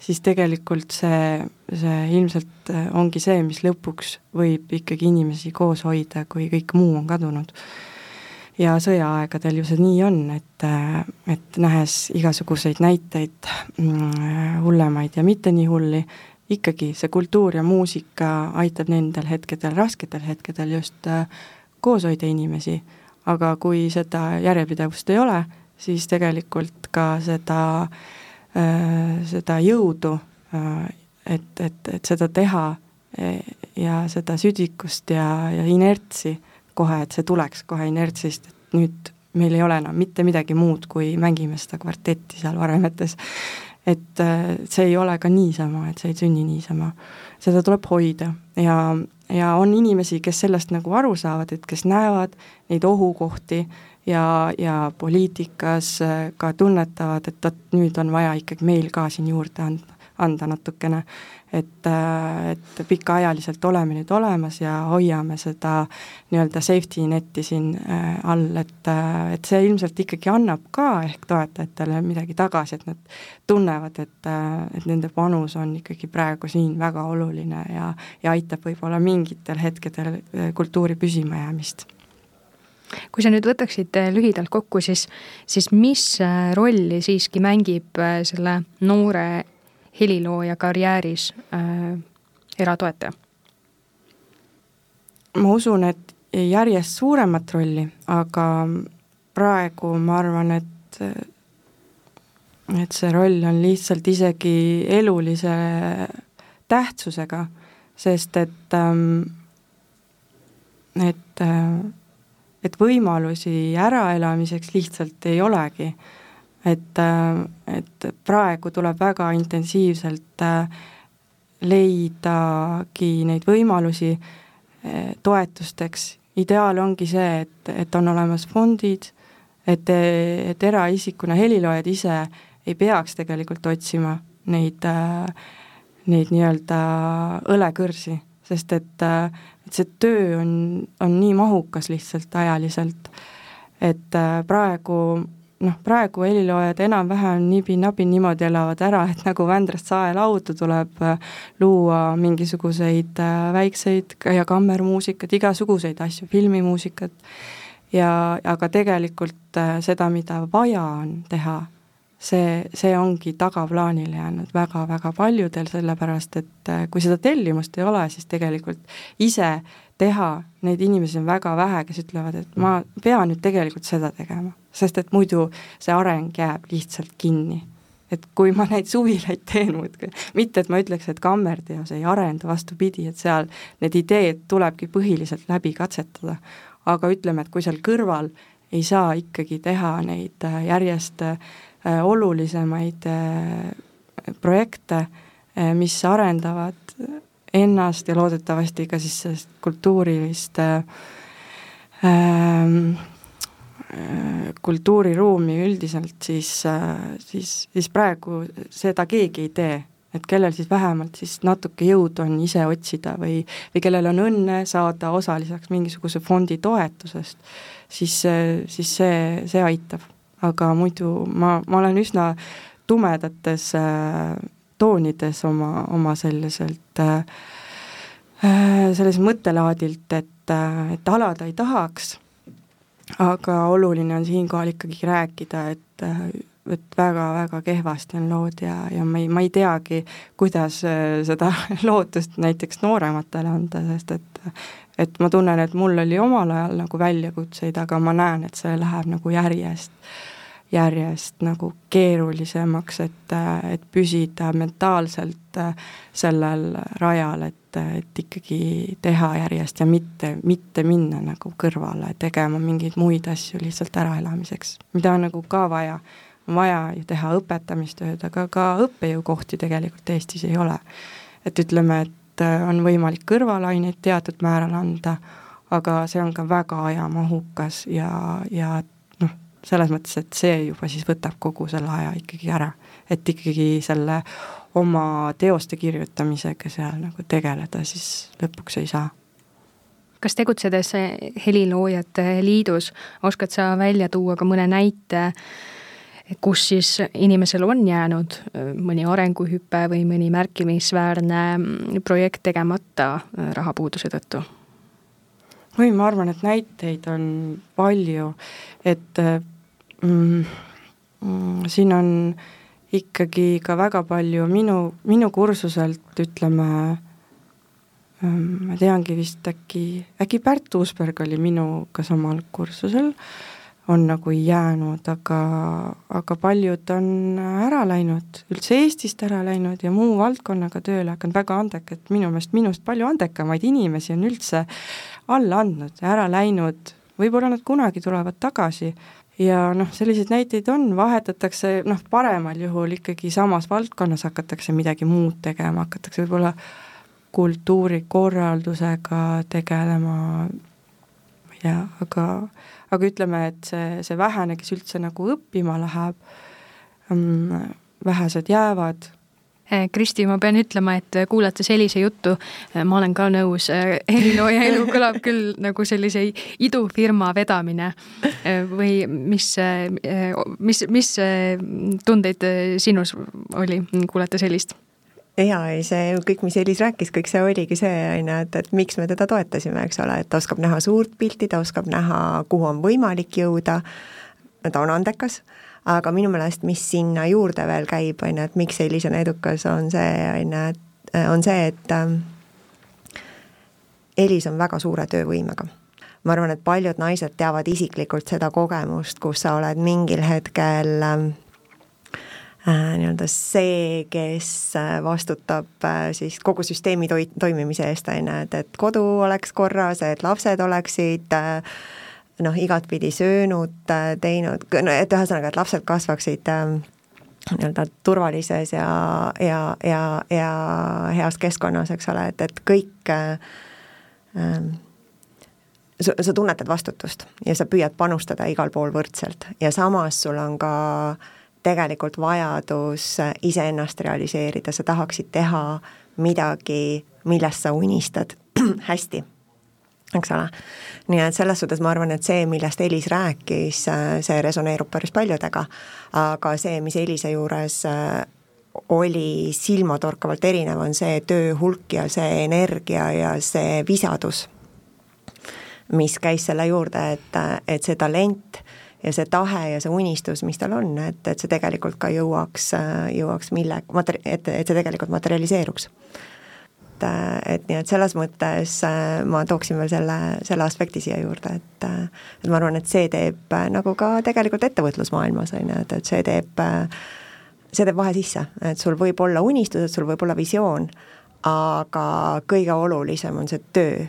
siis tegelikult see, see ilmselt ongi see, mis lõpuks võib ikkagi inimesi koos hoida, kui kõik muu on kadunud. ja sõjaaegadel ju see nii on, et, et nähes igasuguseid näiteid mm, hullemaid ja mitte nii hulli, ikkagi see kultuur ja muusika aitab nendel hetkedel, rasketel hetkedel just äh, koos hoida inimesi, aga kui seda järjepidevust ei ole, siis tegelikult ka seda, äh, seda jõudu, äh, et, et, et seda teha e, ja seda südikust ja, ja inertsi kohe, et see tuleks kohe inertsist, et nüüd meil ei ole enam mitte midagi muud, kui mängime seda kvartetti seal varemetes. et äh, see ei ole ka niisama, et see ei sünni niisama. seda tuleb hoida ja ja on inimesi, kes sellest nagu aru saavad, et kes näevad neid ohukohti ja, ja poliitikas äh, ka tunnetavad, et vot nüüd on vaja ikkagi meil ka siin juurde anda, anda natukene. Et, äh, et pikaajaliselt oleme nüüd olemas ja hoiame seda nii-öelda safety net'i siin äh, all, et, et see ilmselt ikkagi annab ka ehk toetajatele midagi tagasi, et nad tunnevad, et, et nende panus on ikkagi praegu siin väga oluline ja, ja aitab võib-olla mingitel hetkedel kultuuri püsimajäämist. Kui sa nüüd võtaksid lühidalt kokku, siis, siis mis rolli siiski mängib selle noore helilooja karjääris äh, eratoetaja? ma usun, et järjest suuremat rolli, aga praegu ma arvan, et et see roll on lihtsalt isegi elulise tähtsusega, sest et ähm, et, äh, et võimalusi äraelamiseks lihtsalt ei olegi et, et praegu tuleb väga intensiivselt äh, leidagi neid võimalusi äh, toetusteks, ideaal ongi see, et, et on olemas fondid, et, et eraisikuna heliloojad ise ei peaks tegelikult otsima neid, äh, neid nii-öelda õlekõrsi, sest et, et see töö on, on nii mahukas lihtsalt ajaliselt, et praegu noh, praegu heliloojad enam-vähem nibin-nabin niimoodi elavad ära, et nagu Vändrast saelaudu tuleb äh, luua mingisuguseid äh, väikseid ja kammermuusikat, igasuguseid asju, filmimuusikat, ja aga tegelikult äh, seda, mida vaja on teha, see, see ongi tagaplaanile jäänud väga-väga paljudel, sellepärast et kui seda tellimust ei ole, siis tegelikult ise teha, neid inimesi on väga vähe, kes ütlevad, et ma pean nüüd tegelikult seda tegema sest et muidu see areng jääb lihtsalt kinni. et kui ma neid suvilaid teen muudkui, mitte et ma ütleks, et kammerteos ei arenda, vastupidi, et seal need ideed tulebki põhiliselt läbi katsetada. aga ütleme, et kui seal kõrval ei saa ikkagi teha neid äh, järjest äh, olulisemaid äh, projekte, mis arendavad ennast ja loodetavasti ka siis sellist kultuurilist äh, kultuuriruumi üldiselt, siis, siis, siis praegu seda keegi ei tee. et kellel siis vähemalt siis natuke jõudu on ise otsida või, või kellel on õnne saada osaliseks mingisuguse fondi toetusest, siis, siis see, see aitab. aga muidu ma, ma olen üsna tumedates äh, toonides oma, oma selliselt äh, äh selles mõttelaadilt, et, et alada ei tahaks. Aga oluline on siinkohal ikkagi rääkida, et et väga-väga kehvasti on lood ja, ja ma ei, ma ei teagi, kuidas äh, seda lootust näiteks noorematele anda, sest et et ma tunnen, et mul oli omal ajal nagu väljakutseid, aga ma näen, et see läheb nagu järjest järjest nagu keerulisemaks, et, et püsida mentaalselt äh, sellel rajal, et, et ikkagi teha järjest ja mitte, mitte minna nagu kõrvale tegema mingeid muid asju lihtsalt äraelamiseks, mida on nagu ka vaja. on vaja ju teha õpetamistööd, aga ka õppejõukohti tegelikult Eestis ei ole. et ütleme, et äh, on võimalik kõrvalaineid teatud määral anda, aga see on ka väga ajamahukas ja, ja selles mõttes, et see juba siis võtab kogu selle aja ikkagi ära. et ikkagi selle oma teoste kirjutamisega seal nagu tegeleda siis lõpuks ei saa kas tegutsedes Heliloojate Liidus oskad sa välja tuua ka mõne näite, kus siis inimesel on jäänud mõni arenguhüpe või mõni märkimisväärne projekt tegemata rahapuuduse tõttu? oi, ma arvan, et näiteid on palju, et mm, mm, siin on ikkagi ka väga palju minu, minu kursuselt ütleme, ma teangi vist äkki, äkki Pärt Uusberg oli minuga samal kursusel, on nagu jäänud, aga, aga paljud on ära läinud, üldse Eestist ära läinud ja muu valdkonnaga tööle hakanud, väga andekad, minu meelest minust palju andekamaid inimesi on üldse alla andnud ja ära läinud, võib-olla nad kunagi tulevad tagasi ja noh, selliseid näiteid on, vahetatakse noh, paremal juhul ikkagi samas valdkonnas hakatakse midagi muud tegema, hakatakse võib-olla kultuurikorraldusega tegelema, ma ei tea, aga, aga ütleme, et see, see vähene, kes üldse nagu õppima läheb, mm, vähesed jäävad Kristi, ma pean ütlema, et kuulates Elise juttu, eh, ma olen ka nõus, eh, helilooja elu kõlab küll nagu sellise idufirma vedamine. Või mis, mis, mis tundeid sinus oli, kuulates Elist? jaa, ei see kõik, mis Elis rääkis, kõik see oligi see, on ju, et, et miks me teda toetasime, eks ole, et ta oskab näha suurt pilti, ta oskab näha, kuhu on võimalik jõuda, ta on andekas, aga minu meelest, mis sinna juurde veel käib, on ju, et miks Elis on edukas, on see, on ju, et on see, et ähm, Elis on väga suure töövõimega. Ma arvan, et paljud naised teavad isiklikult seda kogemust, kus sa oled mingil hetkel äh, Äh, nii-öelda see, kes äh, vastutab äh, siis kogu süsteemi toi-, toimimise eest, on ju, et, et kodu oleks korras, et lapsed oleksid noh, igatpidi söönud, teinud, no et ühesõnaga, et lapsed kasvaksid nii-öelda turvalises ja, ja, ja, ja heas keskkonnas, eks ole, et, et kõik äh, sa, sa tunnetad vastutust ja sa püüad panustada igal pool võrdselt. Ja samas sul on ka äh, tegelikult vajadus iseennast realiseerida, sa tahaksid teha midagi, millest sa unistad hästi, eks ole. nii et selles suhtes ma arvan, et see, millest Elis rääkis, see resoneerub päris paljudega, aga see, mis Elise juures oli silmatorkavalt erinev, on see töö hulk ja see energia ja see visadus, mis käis selle juurde, et, et see talent ja see tahe ja see unistus, mis tal on, et, et see tegelikult ka jõuaks, jõuaks mille, mater-, et, et see tegelikult materialiseeruks. Et, et nii, et selles mõttes äh, ma tooksin veel selle, selle aspekti siia juurde, et et ma arvan, et see teeb äh, nagu ka tegelikult ettevõtlusmaailmas, on ju, et, et see teeb, see teeb vahe sisse, et sul võib olla unistused, sul võib olla visioon, aga kõige olulisem on see töö,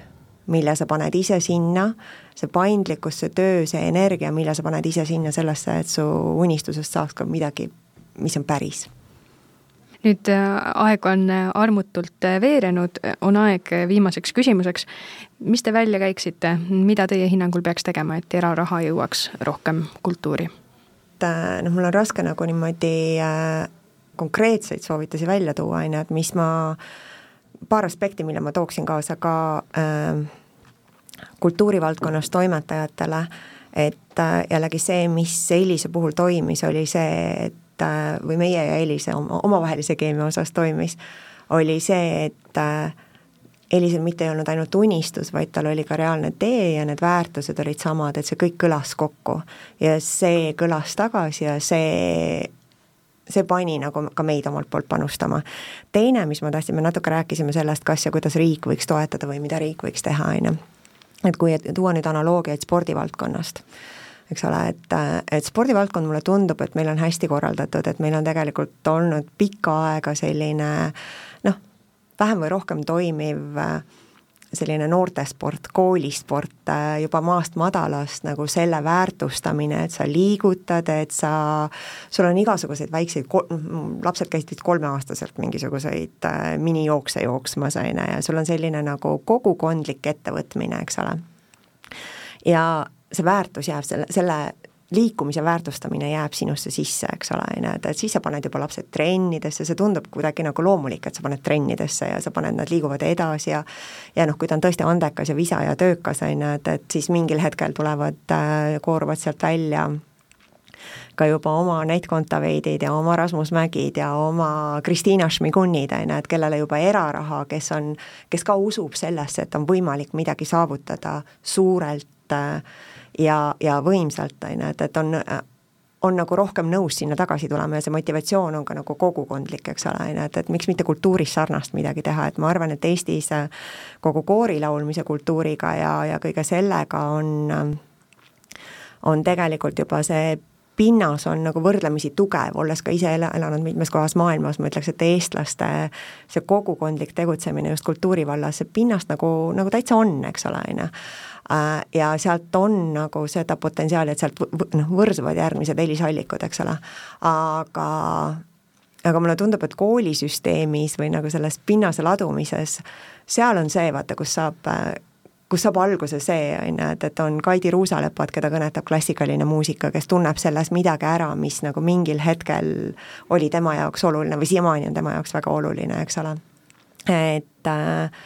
mille sa paned ise sinna, see paindlikkus, see töö, see energia, mille sa paned ise sinna sellesse, et su unistusest saaks ka midagi, mis on päris nüüd äh, aeg on äh, armutult äh, veerenud, on aeg viimaseks küsimuseks. mis te välja käiksite, mida teie hinnangul peaks tegema, et eraraha jõuaks rohkem kultuuri? et noh, mul on raske nagu niimoodi konkreetseid soovitusi välja tuua, on ju, et mis ma, paar aspekti, mille ma tooksin kaasa ka äh, kultuurivaldkonnas toimetajatele, et jällegi see, mis Elise puhul toimis, oli see, et äh, või meie ja Elise oma, omavahelise keemia osas toimis, oli see, et äh, Elisel mitte ei olnud ainult unistus, vaid tal oli ka reaalne tee ja need väärtused olid samad, et see kõik kõlas kokku. ja see kõlas tagasi ja see see pani nagu ka meid omalt poolt panustama. teine, mis ma tahtsin, me natuke rääkisime sellest, kas ja kuidas riik võiks toetada või mida riik võiks teha, on ju et kui tuua nüüd analoogiaid spordivaldkonnast, eks ole, et, et spordivaldkond mulle tundub, et meil on hästi korraldatud, et meil on tegelikult olnud pikka aega selline noh, vähem või rohkem toimiv selline noortesport, koolisport juba maast madalast nagu selle väärtustamine, et sa liigutad, et sa, sul on igasuguseid väikseid, lapsed käisid vist kolmeaastaselt mingisuguseid minijookse jooksmas, on ju, ja sul on selline nagu kogukondlik ettevõtmine, eks ole. ja see väärtus jääb selle, selle liikumise väärtustamine jääb sinusse sisse, eks ole, on ju, et, et siis sa paned juba lapsed trennidesse, see tundub kuidagi nagu loomulik, et sa paned trennidesse ja sa paned, nad liiguvad edasi ja ja noh, kui ta on tõesti andekas ja visa ja töökas, on ju, et, et siis mingil hetkel tulevad äh,, kooruvad sealt välja ka juba oma Neit Kontaveidid ja oma Rasmus Mägid ja oma Kristiina Šmigunid, on ju, et kellele juba eraraha, kes on, kes ka usub sellesse, et on võimalik midagi saavutada suurelt äh, ja, ja võimsalt, on ju, et, et on on nagu rohkem nõus sinna tagasi tulema ja see motivatsioon on ka nagu kogukondlik, eks ole, on ju, et, et miks mitte kultuuris sarnast midagi teha, et ma arvan, et Eestis kogu koorilaulmise kultuuriga ja, ja kõige sellega on, on tegelikult juba see pinnas on nagu võrdlemisi tugev, olles ka ise elanud mitmes kohas maailmas, ma ütleks, et eestlaste see kogukondlik tegutsemine just kultuuri vallas, see pinnast nagu, nagu täitsa on, eks ole, on ju. Äh, ja sealt on nagu seda potentsiaali, et sealt noh, võrsuvad järgmised helisallikud, eks ole, aga aga mulle tundub, et koolisüsteemis või nagu selles pinnase ladumises, seal on see, vaata, kus saab kus saab alguse see, on ju, et, et on Kaidi Ruusalepad, keda kõnetab klassikaline muusika, kes tunneb selles midagi ära, mis nagu mingil hetkel oli tema jaoks oluline või siiamaani on tema jaoks väga oluline, eks ole. et äh,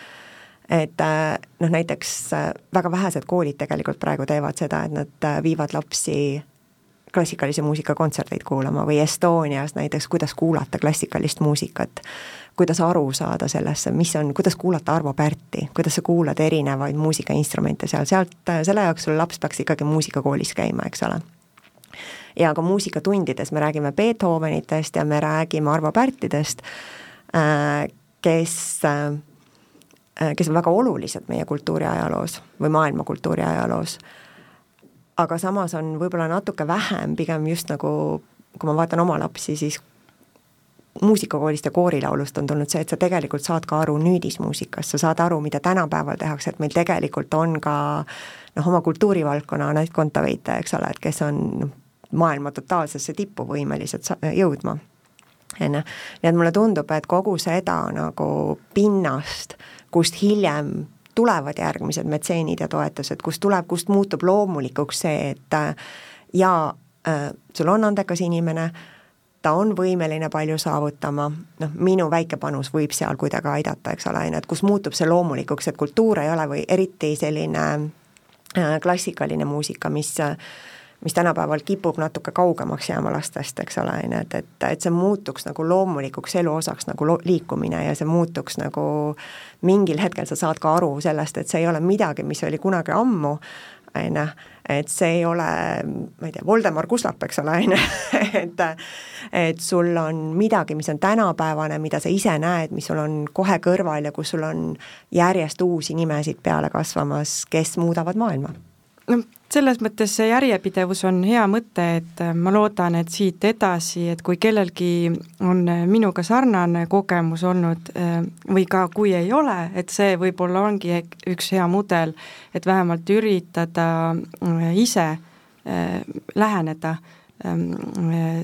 et äh, noh, näiteks äh, väga vähesed koolid tegelikult praegu teevad seda, et nad viivad lapsi klassikalise muusika kontserteid kuulama või Estonias näiteks, kuidas kuulata klassikalist muusikat, kuidas aru saada sellesse, mis on, kuidas kuulata Arvo Pärti, kuidas sa kuulad erinevaid muusikainstrumente seal, sealt, selle jaoks sul laps peaks ikkagi muusikakoolis käima, eks ole. ja ka muusikatundides me räägime Beethovenitest ja me räägime Arvo Pärtidest, kes Äh, kes on väga olulised meie kultuuriajaloos või maailma kultuuriajaloos. aga samas on võib-olla natuke vähem pigem just nagu, kui ma vaatan oma lapsi, siis muusikakoolist ja koorilaulust on tulnud see, et sa tegelikult saad ka aru nüüdismuusikast, sa saad aru, mida tänapäeval tehakse, et meil tegelikult on ka noh, oma kultuurivaldkonna Anett Kontaveite, eks ole, et kes on noh, maailma totaalsesse tippu võimelised jõudma. On ju, nii et mulle tundub, et kogu seda nagu pinnast kust hiljem tulevad järgmised metseenid ja toetused, kust tuleb, kust muutub loomulikuks see, et äh, jaa äh,, sul on andekas inimene, ta on võimeline palju saavutama, noh, minu väike panus võib seal kuidagi aidata, eks ole, on ju, et kus muutub see loomulikuks, et kultuur ei ole või eriti selline äh, klassikaline muusika, mis mis tänapäeval kipub natuke kaugemaks jääma lastest, eks ole, on ju, et, et, et see muutuks nagu loomulikuks elu osaks nagu lo-, liikumine ja see muutuks nagu mingil hetkel sa saad ka aru sellest, et see ei ole midagi, mis oli kunagi ammu, on ju, et see ei ole, ma ei tea, Voldemar Kuslap, eks ole, on ju, et et sul on midagi, mis on tänapäevane, mida sa ise näed, mis sul on kohe kõrval ja kus sul on järjest uusi nimesid peale kasvamas, kes muudavad maailma. No selles mõttes see järjepidevus on hea mõte, et äh, ma loodan, et siit edasi, et kui kellelgi on äh, minuga sarnane kogemus olnud äh, või ka kui ei ole, et see võib-olla ongi üks hea mudel, et vähemalt üritada ise läheneda ähm,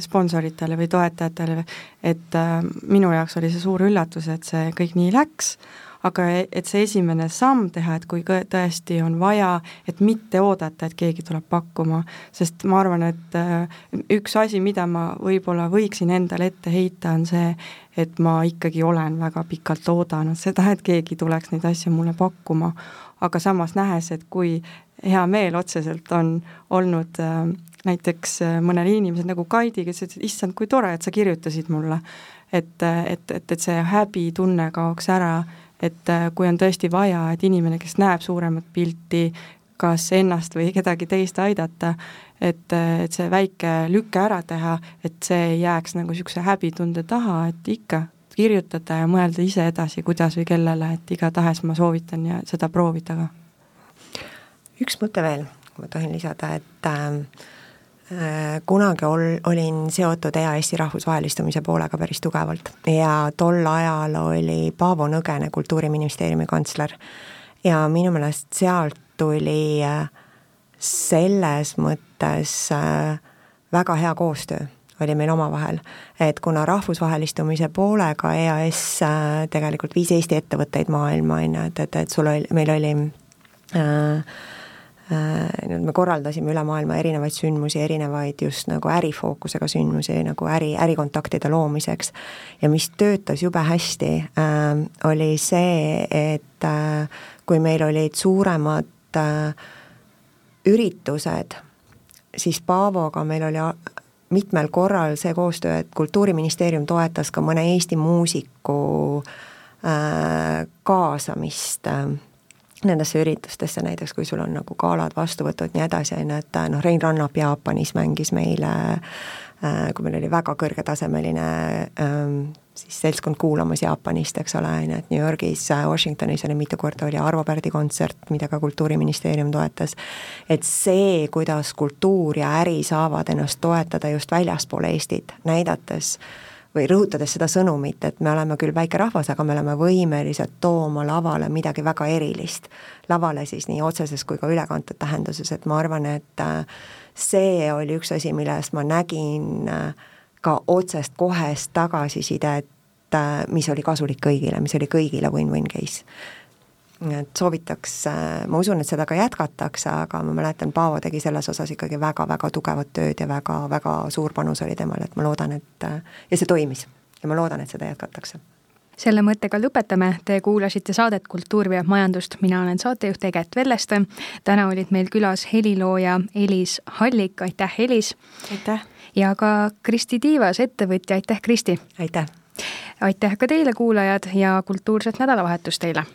sponsoritele või toetajatele, et minu jaoks oli see suur üllatus, et see kõik nii läks aga et see esimene samm teha, et kui tõesti on vaja, et mitte oodata, et keegi tuleb pakkuma, sest ma arvan, et äh, üks asi, mida ma võib-olla võiksin endale ette heita, on see, et ma ikkagi olen väga pikalt oodanud seda, et keegi tuleks neid asju mulle pakkuma, aga samas nähes, et kui hea meel otseselt on olnud äh, näiteks äh, mõnel inimesel nagu Kaidi, kes ütles, et issand, kui tore, et sa kirjutasid mulle. et, et, et, et see häbitunne kaoks ära et äh, kui on tõesti vaja, et inimene, kes näeb suuremat pilti, kas ennast või kedagi teist aidata, et, äh, et see väike lüke ära teha, et see ei jääks nagu niisuguse häbitunde taha, et ikka kirjutada ja mõelda ise edasi, kuidas või kellele, et igatahes ma soovitan ja seda proovida ka. üks mõte veel, kui ma tohin lisada, et äh, kunagi ol-, olin seotud EAS-i rahvusvahelistumise poolega päris tugevalt ja tol ajal oli Paavo Nõgene, Kultuuriministeeriumi kantsler, ja minu meelest sealt tuli selles mõttes väga hea koostöö oli meil omavahel. et kuna rahvusvahelistumise poolega EAS tegelikult viis Eesti ettevõtteid maailma, on ju, et, et, et sul oli, meil oli äh, nüüd me korraldasime üle maailma erinevaid sündmusi, erinevaid just nagu ärifookusega sündmusi, nagu äri, ärikontaktide loomiseks. ja mis töötas jube hästi äh,, oli see, et äh, kui meil olid suuremad äh, üritused, siis Paavoga meil oli mitmel korral see koostöö, et Kultuuriministeerium toetas ka mõne Eesti muusiku äh, kaasamist äh, nendesse üritustesse, näiteks kui sul on nagu galad, vastuvõtud, nii edasi, on ju, et noh, Rein Rannap Jaapanis mängis meile äh, kui meil oli väga kõrgetasemeline ähm, siis seltskond kuulamas Jaapanist, eks ole, on ju, et New Yorgis, äh, Washingtonis oli mitu korda, oli Arvo Pärdi kontsert, mida ka Kultuuriministeerium toetas, et see, kuidas kultuur ja äri saavad ennast toetada just väljaspool Eestit, näidates äh, või rõhutades seda sõnumit, et me oleme küll väike rahvas, aga me oleme võimelised tooma lavale midagi väga erilist. lavale siis nii otseses kui ka ülekantud tähenduses, et ma arvan, et äh, see oli üks asi, millest ma nägin äh, ka otsest kohest tagasisidet, äh, mis oli kasulik kõigile, mis oli kõigile win-win case et soovitaks, ma usun, et seda ka jätkatakse, aga ma mäletan, Paavo tegi selles osas ikkagi väga-väga tugevat tööd ja väga-väga suur panus oli temal, et ma loodan, et ja see toimis ja ma loodan, et seda jätkatakse selle mõttega lõpetame, te kuulasite saadet Kultuur veab majandust, mina olen saatejuht Eget Velleste. täna olid meil külas helilooja Elis Hallik, aitäh Elis! aitäh! ja ka Kristi Tiivas, ettevõtja, aitäh Kristi! aitäh! aitäh ka teile, kuulajad, ja kultuurset nädalavahetust teile!